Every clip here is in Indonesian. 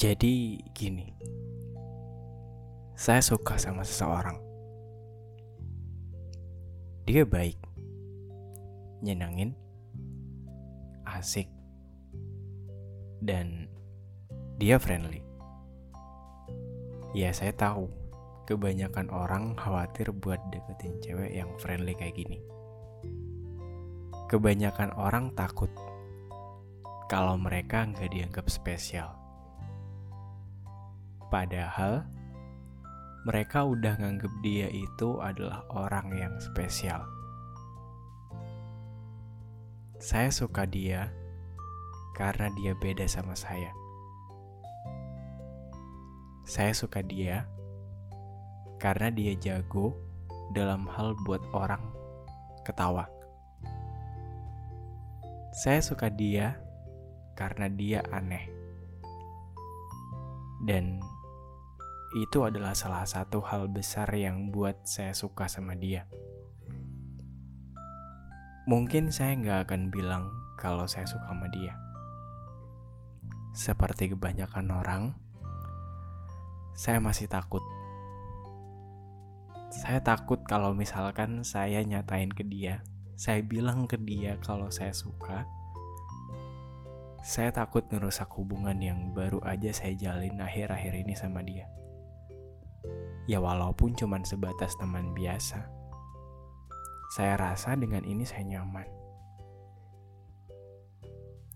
Jadi gini, saya suka sama seseorang. Dia baik, nyenangin, asik, dan dia friendly. Ya saya tahu, kebanyakan orang khawatir buat deketin cewek yang friendly kayak gini. Kebanyakan orang takut kalau mereka nggak dianggap spesial Padahal mereka udah nganggep dia itu adalah orang yang spesial. Saya suka dia karena dia beda sama saya. Saya suka dia karena dia jago dalam hal buat orang ketawa. Saya suka dia karena dia aneh. Dan itu adalah salah satu hal besar yang buat saya suka sama dia. Mungkin saya nggak akan bilang kalau saya suka sama dia. Seperti kebanyakan orang, saya masih takut. Saya takut kalau misalkan saya nyatain ke dia, saya bilang ke dia kalau saya suka, saya takut ngerusak hubungan yang baru aja saya jalin akhir-akhir ini sama dia. Ya walaupun cuma sebatas teman biasa. Saya rasa dengan ini saya nyaman.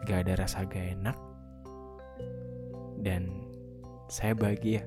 Gak ada rasa gak enak. Dan saya bahagia.